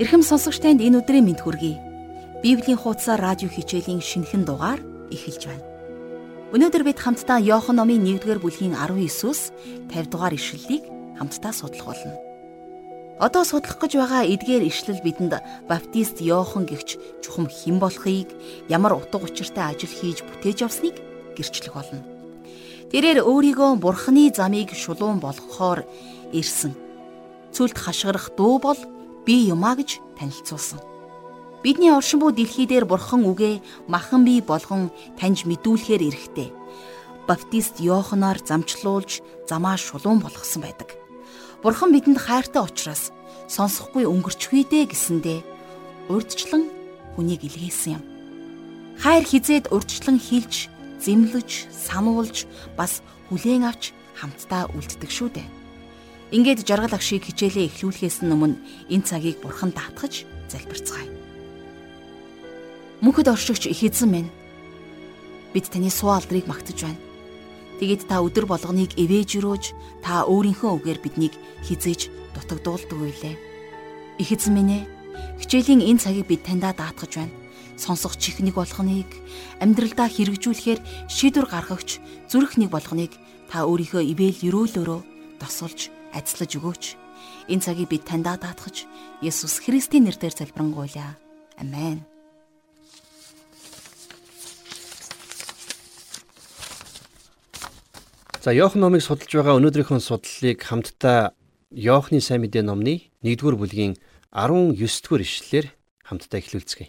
Ирхэм сонсогч танд энэ өдрийн мэд хүргэе. Библийн хуудасаар радио хичээлийн шинэхэн дугаар эхэлж байна. Өнөөдөр бид хамтдаа Иохан номын 1-р бүлгийн 19-өөс 50 дугаар ишлэлийг хамтдаа судлах болно. Одоо судлах гэж байгаа эдгээр ишлэл бидэнд баптист Иохан гихч чухам хэн болохыг, ямар утга учиртай ажил хийж бүтээж явсныг гэрчлэх болно. Тэрээр өөрийгөө бурхны замыг шулуун болгохоор ирсэн. Цүлт хашгирах дуу бол би юмаа гэж танилцуулсан. Бидний оршин буу дэлхий дээр бурхан үгээ махан бий болгон таньж мэдүүлэхээр эрэхтэй. Баптист Йоханаар замчлуулж замаа шулуун болгосон байдаг. Бурхан бидэнд хайртай учраас сонсохгүй өнгөрчихвээ дээ гэсэндээ урдчлан хүнийг илгээсэн юм. Хайр хизээд урдчлан хилж, зэмлэж, сануулж бас хүлээн авч хамтдаа үлддэг шүү дээ. Ингээд жаргал ах шиг хичээлээ эхлүүлэхээс өмнө энэ цагийг бурхан даатгаж залбирцгаая. Мөнхөд оршигч их эзэн минь бид таны суу алдрыг магтаж байна. Тэгээд та өдөр болгоныг эвэж өрөөж та өөрийнхөө үгээр биднийг хизээж дутагдуулдаг үйлээ. Их эзэн минь ээ хичээлийн энэ цагийг бид таньдаа даатгаж байна. Сонсох чихнийг болгоныг амьдралдаа хэрэгжүүлэхээр шийдвэр гаргагч зүрх нэг болгоныг та өөрийнхөө ивэл өрөөлөөрөө тосолж ажиллаж өгөөч. Энэ цагийг бид таньдаа даатгаж Есүс Христийн нэрээр залбирanгуйлаа. Амен. За Иохан номыг судалж байгаа өнөөдрийнхөө судлалыг хамтдаа Иохны сайн мэдээ номны 1-р бүлгийн 19-р ишлэлээр хамтдаа эхлүүлцгээе.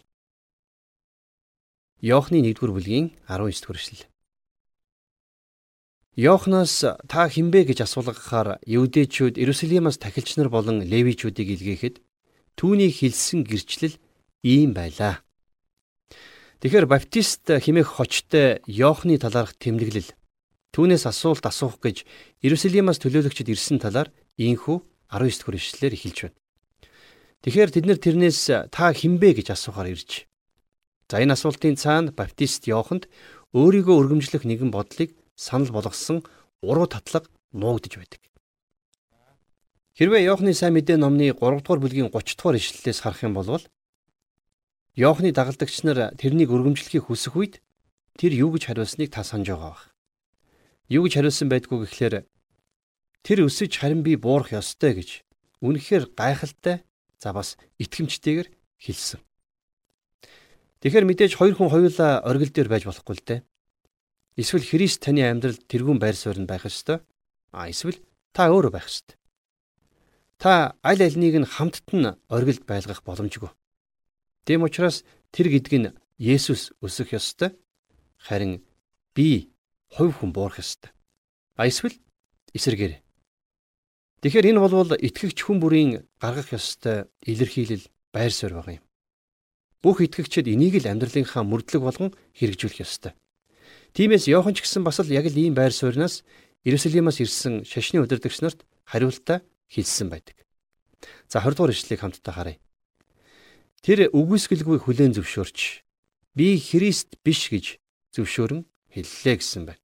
Иохны 1-р бүлгийн 19-р ишлэл. Йоханаас та хинбэ гэж асуулгахаар евдээчүүд Иерусалимаас тахилч нар болон левичүүдийг илгээхэд түүний хэлсэн гэрчлэл ийм байлаа. Тэгэхээр баптист химээх хочтой Йохны талаарх тэмдэглэл түүнээс асуулт асуух гэж Иерусалимаас төлөөлөгчд ирсэн талаар ийхүү 19 дэх ишлэлээр эхэлж байна. Тэгэхээр тэд нар тэрнээс та хинбэ гэж асуухаар ирж. За энэ асуултын цаана баптист Йоханд өөрийгөө өргөмжлөх нэгэн бодлыг санал болгосон уруу татлаг нуугдж байдаг. Хэрвээ Иохны сайн мэдээ номны 3 дугаар бүлгийн 30 дугаар ишлэлээс харах юм бол Иохны дагалдагч нар тэрнийг өргөмжлөхийг хүсэх үед тэр юу гэж хариулсныг та санаж байгаа бах. Юу гэж хариулсан байдгүй гэхлээр тэр өсөж харин би буурах ёстой гэж үнэхээр гайхалтай за бас итгэмжтэйгээр хэлсэн. Тэгэхээр мэдээж хоёр хүн хоёулаа оргил дээр байж болохгүй л дээ. Эсвэл Христ таны амьдралд тэрүүн байр суурь нь байх ёстой. А эсвэл та өөрөө байх ёстой. Та аль альнийг нь хамтд нь оргилд байлгах боломжгүй. Тэм учраас тэр гэдэг нь Есүс өсөх ёстой. Харин би хувь хүн буурах ёстой. А эсвэл эсэргээр. Тэгэхээр энэ болвол итгэгч хүн бүрийн гаргах ёстой илэрхийлэл байр суурь байгаа юм. Бүх итгэгчид энийг л амьдралынхаа мөрдлөг болгон хэрэгжүүлэх ёстой. Тиймээс Иохан ч гэсэн бас л яг л ийм байр сууриас Иерусалимаас ирсэн шашны удирдагч нарт хариултаа хэлсэн байдаг. За 20 дугаар ишлэгийг хамтдаа харъя. Тэр үгүйсгэлгүй хүлээн зөвшөөрч би Христ биш гэж зөвшөөрөн хэллээ гэсэн байна.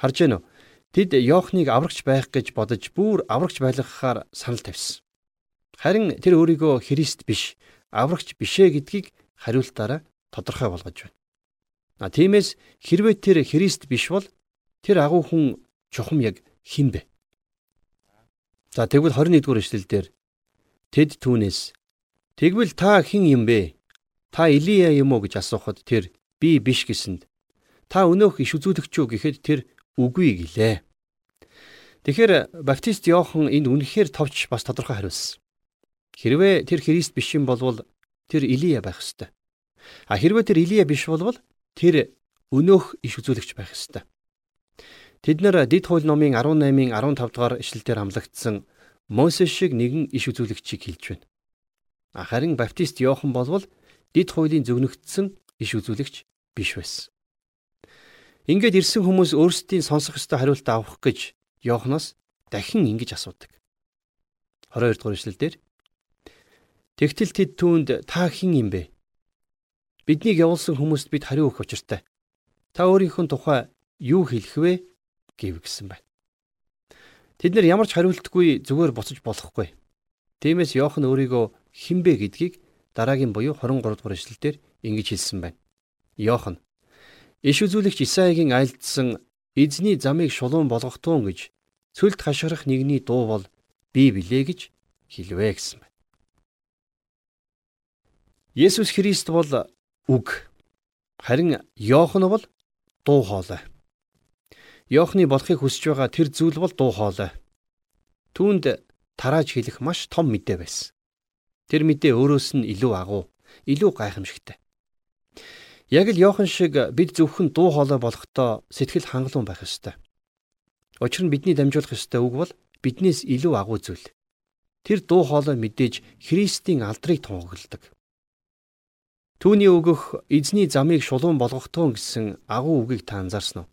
Харж байна уу? Тэд Иохныг аврагч байх гэж бодож бүр аврагч байлгахаар санал тавьсан. Харин тэр өөрийгөө Христ биш, аврагч бишээ гэдгийг хариултаараа тодорхой болгож байна. А тиймээс хэрвээ тэр Христ биш бол тэр агуу хүн чухам яг хэн бэ? За тэгвэл 21 дугаар эшлэлдэр тэд түүнээс тэгвэл та хэн юм бэ? Та Илия юм уу гэж асуухад тэр би биш гэсэнд та өнөөх иш үзүүлэгч үү гэхэд тэр үгүй гэлээ. Тэгэхээр баптист Иохан энд үнэхээр товч бас тодорхой хариулсан. Хэрвээ тэр Христ биш юм болвол тэр Илия байх ёстой. А хэрвээ тэр Илия биш болвол тэр өнөөх иш үзүүлэгч байх ёстой. Тэд нар Дид хууль номын 18-ын 15 дугаар ишлэлээр хамлагдсан Мосес шиг нэгэн иш үзүүлэгчийг хэлж байна. Харин Баптист Иохан болвол Дид хуулийн зөвнөгдсөн иш үзүүлэгч биш байсан. Ингээд ирсэн хүмүүс өөрсдийн сонсох ёстой хариулт авах гэж Иоханоос дахин ингэж асуудаг. 22 дугаар ишлэлдэр Тэгтэл тэд түүнд та хэн юм бэ? Биднийг явуулсан хүмүүст бид хариу өгөх учиртай. Та өөрийнхөө тухай юу хэлэх вэ гэв гисэн байна. Тэд нэр ямар ч хариултгүй зүгээр буцаж болохгүй. Тиймээс Иохан өөрийгөө хинбэ гэдгийг дараагийн буюу 23 дугаар эшлэлдэр ингэж хэлсэн байна. Йохан Иш үзүүлэгч Исаигийн айлдсан эзний замыг шулуун болгохтуун гэж цөлд хашгирах нэгний дуу бол би билээ гэж хэлвэ гэсэн байна. Есүс Христ бол үг. Харин Йохан бол дуу хоолой. Йохны болохыг хүсэж байгаа тэр зүйл бол дуу хоолой. Түүнд тарааж хэлэх маш том мэдээ байсан. Тэр мэдээ өөрөөс нь илүү агуу, илүү гайхамшигтай. Яг л Йохан шиг бид зөвхөн дуу хоолой болохдоо сэтгэл хангалуун байх ёстой. Учир нь бидний дамжуулах ёстой үг бол биднээс илүү агуу зүйл. Тэр дуу хоолой мэдээж Христийн алдрыг тунхагладаг. Түүний өгөх эзний замыг шулуун болгохтун гэсэн агуу үгийг та анзаарсан уу?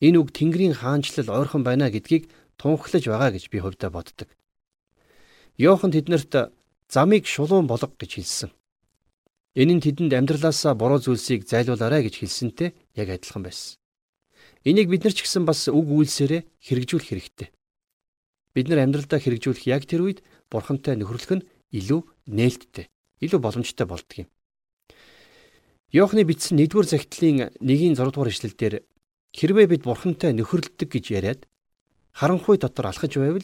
Энэ үг Тэнгэрийн хаанчлал ойрхон байна гэдгийг тунхаглаж байгаа гэж би хувьдаа боддог. Йохан тэднэрт замыг шулуун болго гэж хэлсэн. Энэ нь тэдэнд амьдралаасаа буруу зүйлсийг зайлуулаарай гэж хэлсэнтэй яг адилхан байсан. Энийг бид нар ч гэсэн бас үг үйлсээрээ хэрэгжүүлэх хэрэгтэй. Бид нар амьдралдаа хэрэгжүүлэх яг тэр үед бурхантай нөхөрлөх нь илүү нээлттэй, илүү боломжтой болдго юм. Йоохны бичсэн 1-р захидлын 1-ийн 6 дугаар ишлэлдэр хэрвээ бид бурхантай нөхөрлөдөг гэж яриад харанхуй дотор алхаж байвал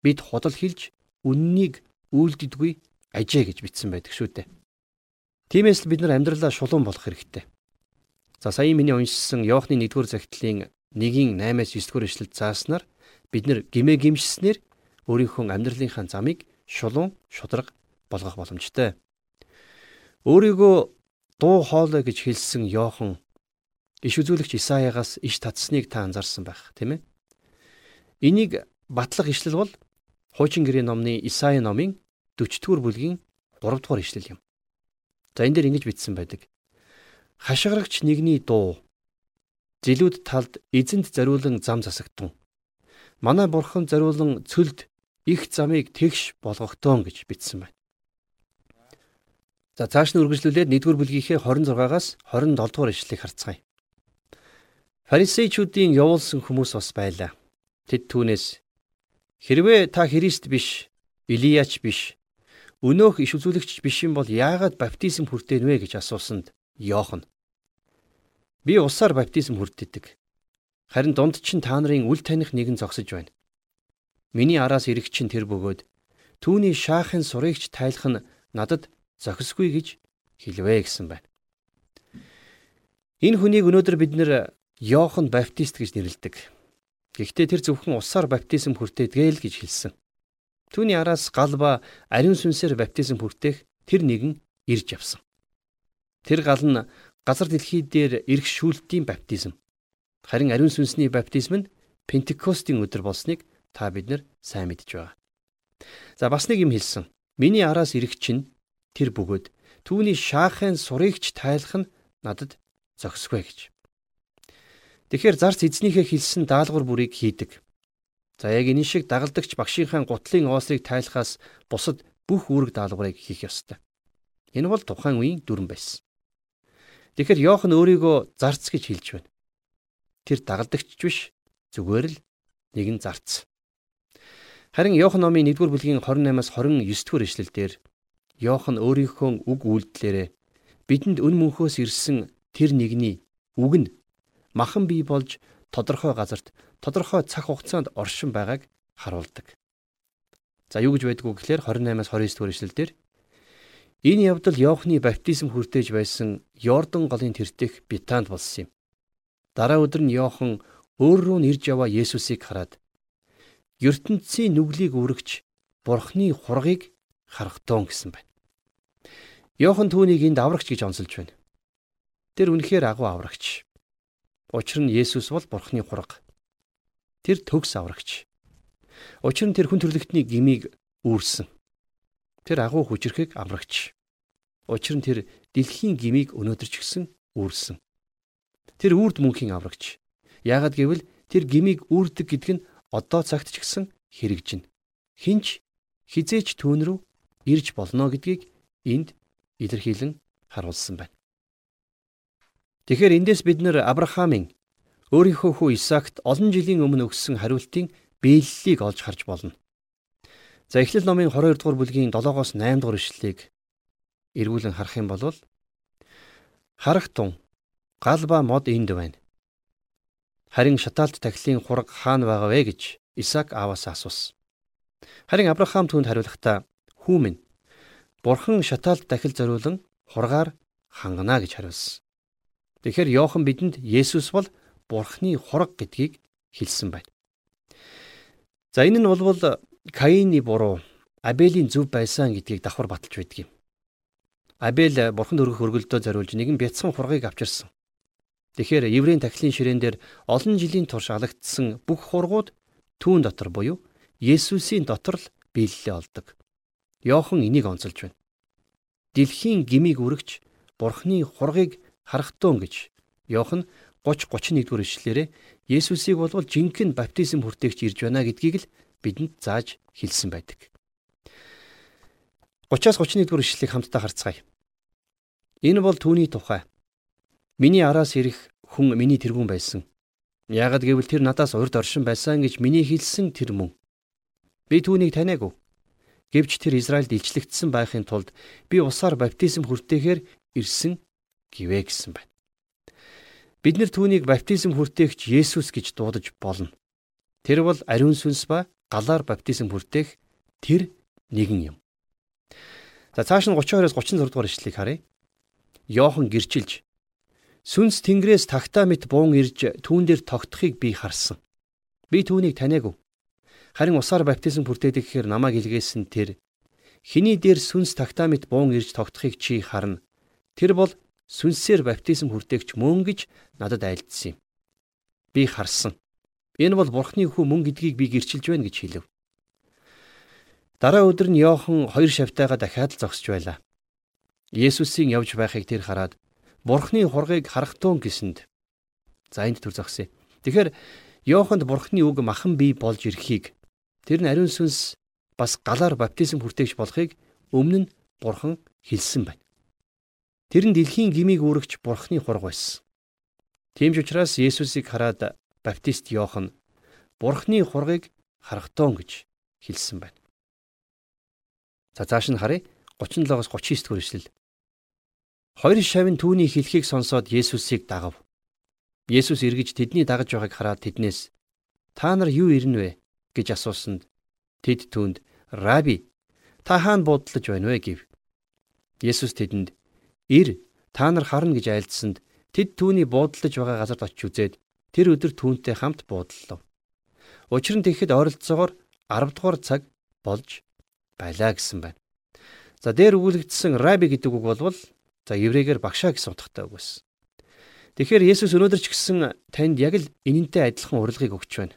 бид худал хилж үннийг үйлддэггүй ажээ гэж бичсэн байдаг шүү дээ. Тиймээс л бид нар амьдралаа шулуун болох хэрэгтэй. За сая миний уншсан Иохны 1-р захидлын 1-ийн 8-аас 9-р эшлэлд зааснаар бид нар гимээ гимшснээр өөрийнхөө амьдралынхаа замыг шулуун шудраг болгох боломжтой. Өөрийгөө дуу хоолой гэж хэлсэн Иохан иш үзүүлэгч Исаягаас иш татсныг та анзаарсан байх, тийм ээ? Энийг батлах ишлэл бол Хуучин гэрээ номны Исаи номын 40-р бүлгийн 3-р ишлэл юм. За энэ дээр ингэж бичсэн байдаг. Хашгирагч нэгний дуу зилүүд талд эзэнт зариулан зам засагтун. Манай бурхан зариулан цөлд их замыг тэгш болгохтон гэж бичсэн байна. За цааш нь үргэлжлүүлээд 1-р бүлгийнхээ 26-аас 27 дугаар ишлэлийг харцгаая. Фарисеучуудын явуулсан хүмүүс бас байлаа. Тэд түүнээс Хэрвээ та Христ биш, Илияч биш, өнөөх иш үзүүлэгч биш юм бол яагаад баптизм хүртээн вэ гэж асуусанд Йохан. Би усаар баптизм хүртдэг. Харин дунд чинь та нарын үл таних нэгэн зогсож байна. Миний араас ирэх чинь тэр бөгөөд түүний шаахын сурыгч тайлах нь надад зохисгүй гэж хэлвэ гэсэн байна. Энэ хүнийг өнөөдөр бид нэр Йохан баптист гэж нэрлэдэг. Гэхдээ тэр зөвхөн усаар баптизм хүртээдгээ л гэж хэлсэн. Түүний араас гал ба ариун сүнсээр баптизм хүртээх тэр нэгэн ирж явсан. Тэр гал нь газар дэлхий дээр ирэх шүүлтийн баптизм. Харин ариун сүнсний баптизм нь Пентекостийн өдөр болсныг та бид нар сайн мэдж байгаа. За бас нэг юм хэлсэн. Миний араас ирэх чинь тэр бөгөөд түүний шаахын сурыгч тайлах нь надад зохисгүй гэж. Тэгэхээр зарц эзнийхээ хэлсэн даалгавар бүрийг хийдэг. За яг энэ шиг дагалдагч багшийнхаа гутлын оосрыг тайлахаас бусад бүх үүрэг даалгаврыг хийх ёстой. Энэ бол тухайн үеийн дүрэн байсан. Тэгэхээр Йохан өөрийгөө зарц гэж хэлж байна. Тэр дагалдагч биш зүгээр л нэгэн зарц. Харин Йохан номын 1-р бүлгийн 28-аас 29-р эшлэлдэр Йохан өөрийнхөө үг үйлдэлээрээ бидэнд өн мөнхөөс ирсэн тэр нэгний үг нь махан бий болж тодорхой газарт тодорхой цаг хугацаанд оршин байгааг харуулдаг. За юу гэж байдгүй гэхээр 28-аас 29 дугаар ишлэлдэр энэ явдал Иохны баптизм хүртэж байсан Йордан голын тэртех Битанд болсон юм. Дараа өдөр нь Иохан өөр рүү нэрж яваа Есүсийг хараад ертөнцийн нүглийг үргэж Бурхны хургийг харахтун гэсэн байна. Иохан түүнийг энд аврагч гэж онцолж байна. Тэр үнэхээр агуу аврагч. Учир нь Есүс бол Бурхны хураг. Тэр төгс аврагч. Учир нь тэр хүн төрлөختний гмийг үүрсэн. Тэр агуу хүчрэхийг аврагч. Учир нь тэр дэлхийн гмийг өнөөдөр ч гэсэн үүрсэн. Тэр үрд мөнхийн аврагч. Яагад гэвэл тэр гмийг үүрдэг гэдг нь одоо цагт ч гэсэн хэрэгжинэ. Хинч хизээч түүн рүү ирж болно гэдгийг энд илэрхийлэн харуулсан байна. Тэгэхээр эндээс бид нэр Авраамийн өөрийнхөө хүү Исаакт олон жилийн өмнө өгсөн хариултын биеллийг олж харж болно. За Эхлэл номын 22 дугаар бүлгийн 7-оос 8 дугаар ишлэлийг эргүүлэн харах юм бол харах тун гал ба мод энд байна. Харин шатаалт тахилын хураг хаана байгаа вэ гэж Исаак ааваас асуусан. Харин Авраам түүнд хариулахдаа "Хүү минь, Бурхан шатаалт дахил зориулан хургаар хангана" гэж хариулсан. Тэгэхээр Йохан бидэнд Есүс бол Бурханы хураг гэдгийг хэлсэн байна. За энэ нь болвол Каины буруу Абелийн зөв байсан гэдгийг давхар баталж байдаг юм. Абель бурханд өргөх өргөлдөө зориулж нэгэн бяцхан хургийг авчирсан. Тэгэхээр еврейн тахилын ширээн дээр олон жилийн турш алагдсан бүх хургууд түүн дотор буюу Есүсийн дотор л биелэлээ олдог. Йохан энийг онцолж байна. Дэлхийн гмийг үргэж бурхны хургийг харахтун гэж Йохан 30 31 дугаар ишлэлээрээ Есүсийг болвол жинхэнэ баптизм хүртээгч ирж байна гэдгийг л бидэнд зааж хэлсэн байдаг. 30-аас 31 дугаар ишлэлийг хамтдаа харцгаая. Энэ бол түүний тухай. Миний араас ирэх хүн миний тэргүүн байсан. Яагад гэвэл тэр надаас урд оршин байсан гэж миний хэлсэн тэр мөн. Би түүнийг таниагүй. Гэвч тэр Израильд илчлэгдсэн байхын тулд би усаар баптизм хүртээхээр ирсэн гэвэ гэсэн байна. Бид нэр түүнийг баптизм хүртээгч Есүс гэж дуудаж болно. Тэр бол ариун сүнс ба галаар баптизм хүртээх тэр нэгэн юм. За цааш нь 32-оос 36 дугаар ишлэгийг харъя. Йохан гэрчилж Сүнс Тэнгэрээс тагтаа мэт буун ирж түүн дээр тогтхыг би харсан. Би түүнийг таниагүй. Харин усаар баптизм хүртээдэг гэхээр намайг илгээсэн тэр хиний дээр сүнс тагтаа мэт буун ирж тогтхыг чи харна. Тэр бол сүнсээр баптизм хүртээгч мөн гэж надад айлдсан юм. Би харсан. Энэ бол Бурхны хүү мөн гэдгийг би гэрчилж байна гэж хэлв. Дараа өдөр нь Йохан хоёр шавтайгаа дахиад л зогсож байлаа. Есүсийн явж байхыг тэр хараад Бурхны хургийг харах туун гэсэнд за энд төр зогсъё. Тэгэхээр Йоханд Бурхны үг махан бий болж ирэхийг тэр нь ариун сүнс бас галаар баптизм хүртээгч болохыг өмнө нь Бурхан хэлсэн байна. Тэр нь дэлхийн гмийг үүрэгч Бурхны хург байсан. Тийм ч учраас Есүсийг хараад Баптист Йохан Бурхны хургийг харахтон гэж хэлсэн байна. За цааш нь харъя 37-оос 39 дэх эшлэл. Хоёр шавь нь түүний хэлхийг сонсоод Есүсийг дагав. Есүс эргэж тэдний дагаж байгааг хараад тэднээс "Та нар юу ирнэ вэ?" Гэж асуусанд тэд түүнд "Раби, та хаана буудлаж байна вэ?" гэв. Есүс тэдэнд "Ир, та нар харна" гэж айлдсанд тэд түүний буудлаж байгаа газарт очиж үзээд тэр өдөр түүнтэй хамт буудаллав. Учир нь тэгэхэд ойролцоогоор 10 дугаар цаг болж байлаа гэсэн байна. За дээр өгүүлэгдсэн раби гэдэг үг болвол за еврейгээр багшаа гэсэн утгатай үг байсан. Тэгэхээр Есүс өнөөдөр ч гэсэн танд яг л энэнтэй адилхан урилгыг өгч байна.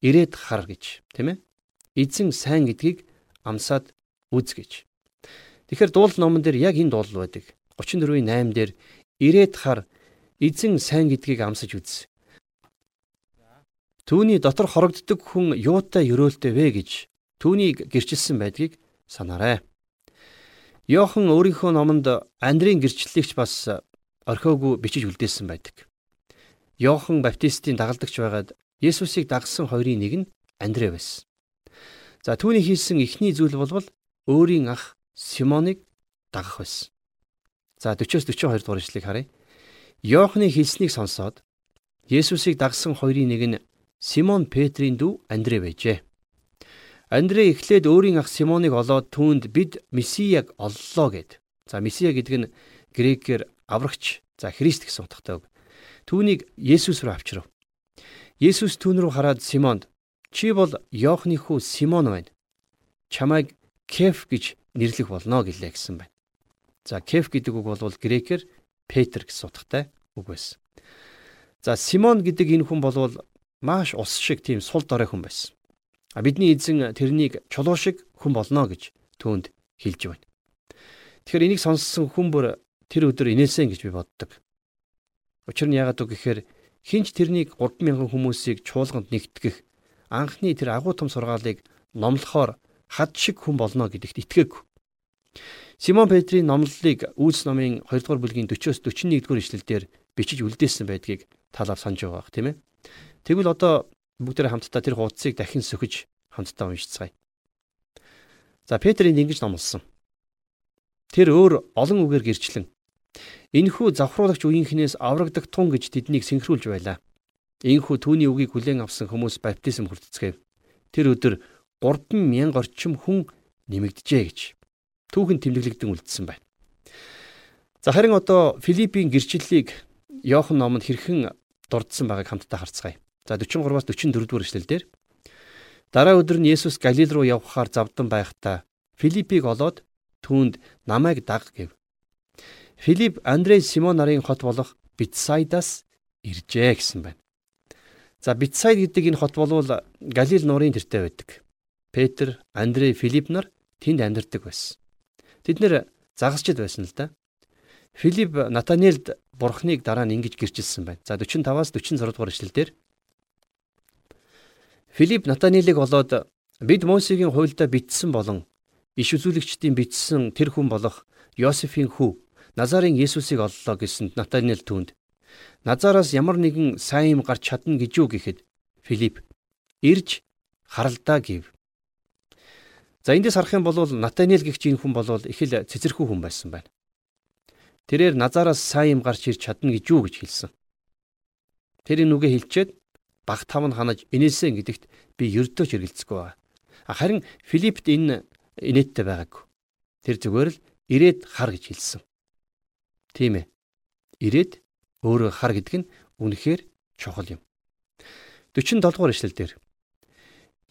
Ирээд хар гэж, тийм ээ? Эзэн сайн гэдгийг амсаад үз гэж. Тэгэхээр дуул номон дээр яг энэ дуул байдаг. 34-ийн 8 дээр ирээд хар эзэн сайн гэдгийг амсаж үз. Түүний дотор хорогддог хүн юутай өрөөлтэй вэ гэж түүнийг гэрчилсэн байдгийг санаарай. Йохан өөрийнхөө номонд Андрийн гэрчлэлийгч бас орхиогүй бичиж үлдээсэн байдаг. Йохан Баптистийн дагалдагч байгаад Есүсийг дагсан хоёрын нэг нь Андрэ байсан. За түүний хийсэн эхний зүйл болвол өөрийн ах Симоныг дагах байсан. За 40-оос 42 дугаар ишлэгийг харъя. Йоохны хэлснийг сонсоод Есүсийг дагсан хоёрын нэг нь Симон Петрийн дүү Андрэ байжээ. Андрэ эхлээд өөрийн ах Симоныг олоод түүнд бид Месияг оллоо гэд. За Месия гэдэг нь грекээр аврагч, за Христ гэсэн утгатай үг. Түүнийг Есүс рүү авчирв. Есүс түүн рүү хараад Симонд чи бол Йоохны хүү Симон байна. Чамайг Кеф гэж нэрлэх болно гэлээ гэсэн байна. За Кеф гэдэг үг бол грекээр Петр гэсэн утгатай үг байсан. За Симон гэдэг энэ хүн болвол маш ус шиг тийм сул дорой хүн байсан. А бидний эзэн тэрнийг чулуу шиг хүн болно гэж түүнд хэлж байна. Тэгэхээр энийг сонссон хүн бүр тэр өдөр инээсэн гэж би боддог. Учир нь яагаад вэ гэхээр хинч тэрнийг 3000 хүмүүсийг чуулганд нэгтгэх анхны тэр агуу том сургаалыг номлохоор хад шиг хүн болно гэдэгт итгээгүй. Симон Петрийн номлолыг Үйлс номын 2 дугаар бүлгийн 40-оос 41 дугаар ишлэлдэр бичиж үлдээсэн байдгийг талаар санаж байгаа бах тийм ээ. Тэгвэл одоо бүгдээ хамтдаа тэр хуудсыг дахин сөхөж хамтдаа уншицгаая. За Петрийн ингэж номлосон. Тэр өөр олон үгээр гэрчлэн энэхүү завхруулагч үеийнхнээс аврагдаг тун гэж тэднийг синхруулж байлаа. Ийхүү түүний үгийг хүлээн авсан хүмүүс баптизм хүртцгээв. Тэр өдөр 30000 орчим хүн нэмэгдэжээ гэж түүхэн тэмдэглэгдэн үлдсэн байна. За харин одоо Филиппийн гэрчлэлийг Иохан номонд хэрхэн дурдсан байгааг хамтдаа харцгаая. За 43-аас 44 дугаар эшлэлдэр дараа өдөр нь Есүс Галил руу явхаар завдан байхдаа Филиппийг олоод түүнд намайг даг гэв. Филипп Андрей Симон нарын хот болох Битсайдаас иржээ гэсэн байна. За Битсайд гэдэг энэ хот болвол Галил нуурын тэртээ байдаг. Петр, Андрей, Филипп нар тэнд амьдардаг байсан. Тэд нэр загасчд байсан л да. Филипп Натанелд бурхныг дараа нь ингэж гэрчилсэн байна. За 45-аас 46 дугаар эшлэлдэр Филипп Натанелийг олоод бид Мосегийн хуйлдаа бичсэн болон иш үзүүлэгчдийн бичсэн тэр хүн болох Йосефийн хүү Назарын Есүсийг оллоо гэсэнд Натанел түүнд Назараас ямар нэгэн сайн юм гарч чадна гэж юу гэхэд Филипп ирж харалдаа гэв. За эндээс харах юм бол Натанел гихч энэ хүн бол их л цэцэрхүү хүн байсан байна. Тэрээр Назараас сайн юм гарч ирж чадна гэж юу гэж хэлсэн. Тэр энэ үгээ хэлчихэд баг тав нь ханаж инээсэн гэдэгт би ердөөч эргэлцэхгүй байна. Харин Филиппт энэ инээдтэй байгаагүй. Тэр зүгээр л ирээд хар гэж хэлсэн. Тийм ээ. Ирээд өөрөө хар гэдэг нь үнэхээр чухал юм. 47 дугаар эшлэл дээр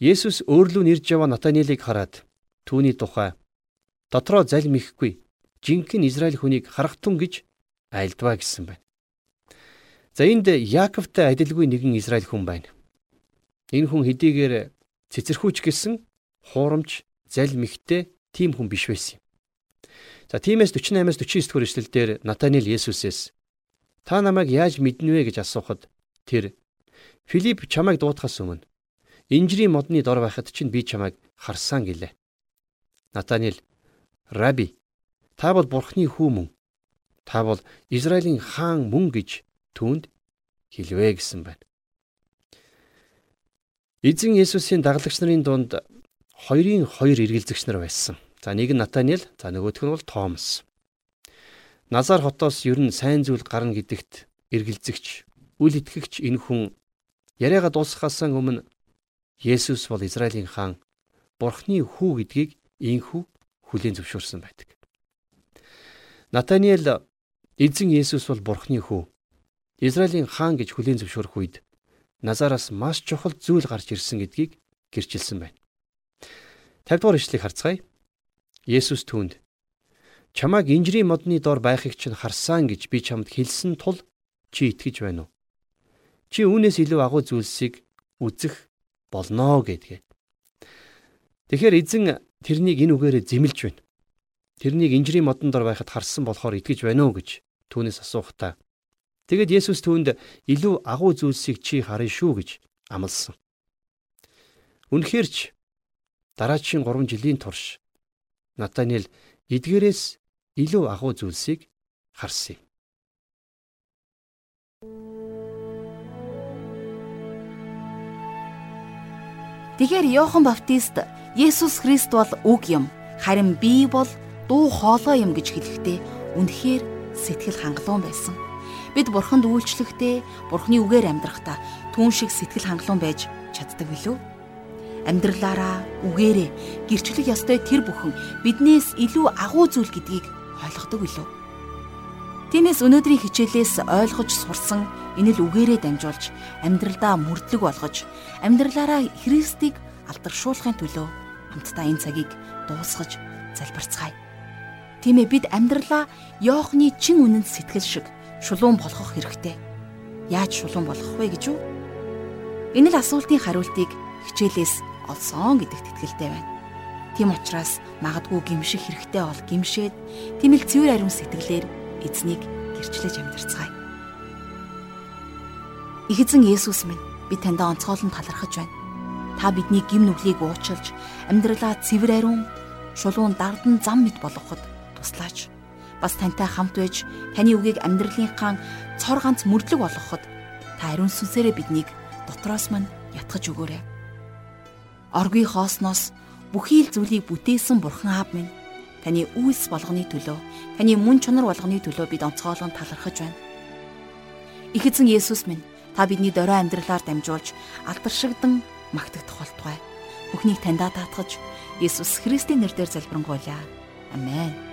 Есүс өөрлөө нэрж яваа Натанелийг хараад түүний тухай дотроо залим ихгүй жинхэнэ Израиль хүнийг харахтун гэж айлдваа гэсэн байна. За энд Яаковтай адилгүй нэгэн Израиль хүн байна. Энэ хүн хэдийгээр цэцэрхүүч гэсэн хуурамч залим ихтэй тийм хүн биш байсан юм. За тиймээс 48-аас 49 дугаар эшлэлдэр Натанел Есүсээс Та намайг яаж мэднэ вэ гэж асуухад тэр Филипп чамайг дуудахаас өмнө инжирийн модны дор байхад чинь би чамайг харсан гэлээ. Натанил Раби та бол бурхны хүү мөн. Та бол Израилийн хаан мөн гэж түүнд хэлвэ гэсэн байна. Эзэн Есүсийн дагалдагч нарын дунд хоёрын хоёр эргэлзэгч нар байсан. За нэг нь Натанил, за нөгөөх нь бол Томас. Назар хотоос ер нь сайн зүйл гарна гэдэгт эргэлзэгч, үл итгэгч энэ хүн яриагаа дуусгахаас өмнө Есүс бол Израилийн хаан, Бурхны хүү гэдгийг ийхүү хүлээн зөвшөөрсөн байдаг. Натаниэл эзэн Есүс бол Бурхны хүү, Израилийн хаан гэж хүлээн зөвшөөрөх үед Назараас маш чухал зүйл гарч ирсэн гэдгийг гэрчилсэн байна. 50 дугаар ишлэгийг харцгаая. Есүс түүнд Чамайг инжирийн модны дор байхыг чинь харсан гэж би чамд хэлсэн тул чи итгэж байна уу? Чи үүнээс илүү агуу зүйлсийг үзэх болно гэдгээ. Тэгэхээр эзэн тэрнийг энэ үгээрээ зэмлж байна. Тэрнийг инжирийн модон дор байхад харсан болохоор итгэж байна уу гэж түүнээс асуухтаа. Тэгэд Есүс түүнд илүү агуу зүйлсийг чи харна шүү гэж амласан. Үнэхээр ч дараачийн 3 жилийн турш Натаниэл эдгээрээс илүү агуу зүйлсийг харсан юм. Тэгэхээр Иохан Баптист Есүс Христ бол үг юм. Харин би бол дуу хоолой юм гэж хэлэхдээ үнэхээр сэтгэл хангалуун байсан. Бид бурханд үйлчлэхдээ бурхны үгээр амьдрахдаа түүн шиг сэтгэл хангалуун байж чаддаг билүү? Амьдралаараа үгээрээ гэрчлэх ёстой тэр бүхэн биднээс илүү агуу зүйл гэдгийг ойлгодог билүү? Тиймээс өнөөдрийн хичээлээс ойлгож сурсан энэ л үгээрээ дамжуулж амьдралдаа мөрдлөг болгож амьдралаараа Христийг алдаршуулахын төлөө хамтдаа энэ цагийг дуусгаж залбирцгаая. Тийм ээ бид амьдралаа Йоохны чин үнэнд сэтгэл шиг шулуун болгох хэрэгтэй. Яаж шулуун болгох вэ гэж үү? Энэ л асуултын хариултыг хичээлээс олсон гэдэгт итгэлтэй байна. Тийм учраас магадгүй гимших хэрэгтэй бол гимшээд тэмэл цэвэр ариун сэтгэлээр эзнийг гэрчлэж амьдарцгаая. Их эзэн Есүс минь би таньда онцгойлон талархаж байна. Та бидний гим нүглийг уучлж амьдралаа цэвэр ариун шулуун дардан зам мэт болгоход туслаач. Бас тантай хамт байж таны үгийг амьдралынхаа цор ганц мөрдлөг болгоход та ариун сүнсээрээ биднийг дотроос мань ятгах өгөөрэй. Оргүй хоосноос бүхий л зүйлийг бүтээсэн Бурхан Аав минь таны үйлс болгоны төлөө, таны мөн чанар болгоны төлөө бид онцгойлон талархаж байна. Их эзэн Есүс минь та бидний дорой амьдралаар дамжуулж алдаршигдан магтагдах болтугай. Бүхнийг таньдаа таатгаж Есүс Христийн нэрээр залбирanгуйлаа. Амен.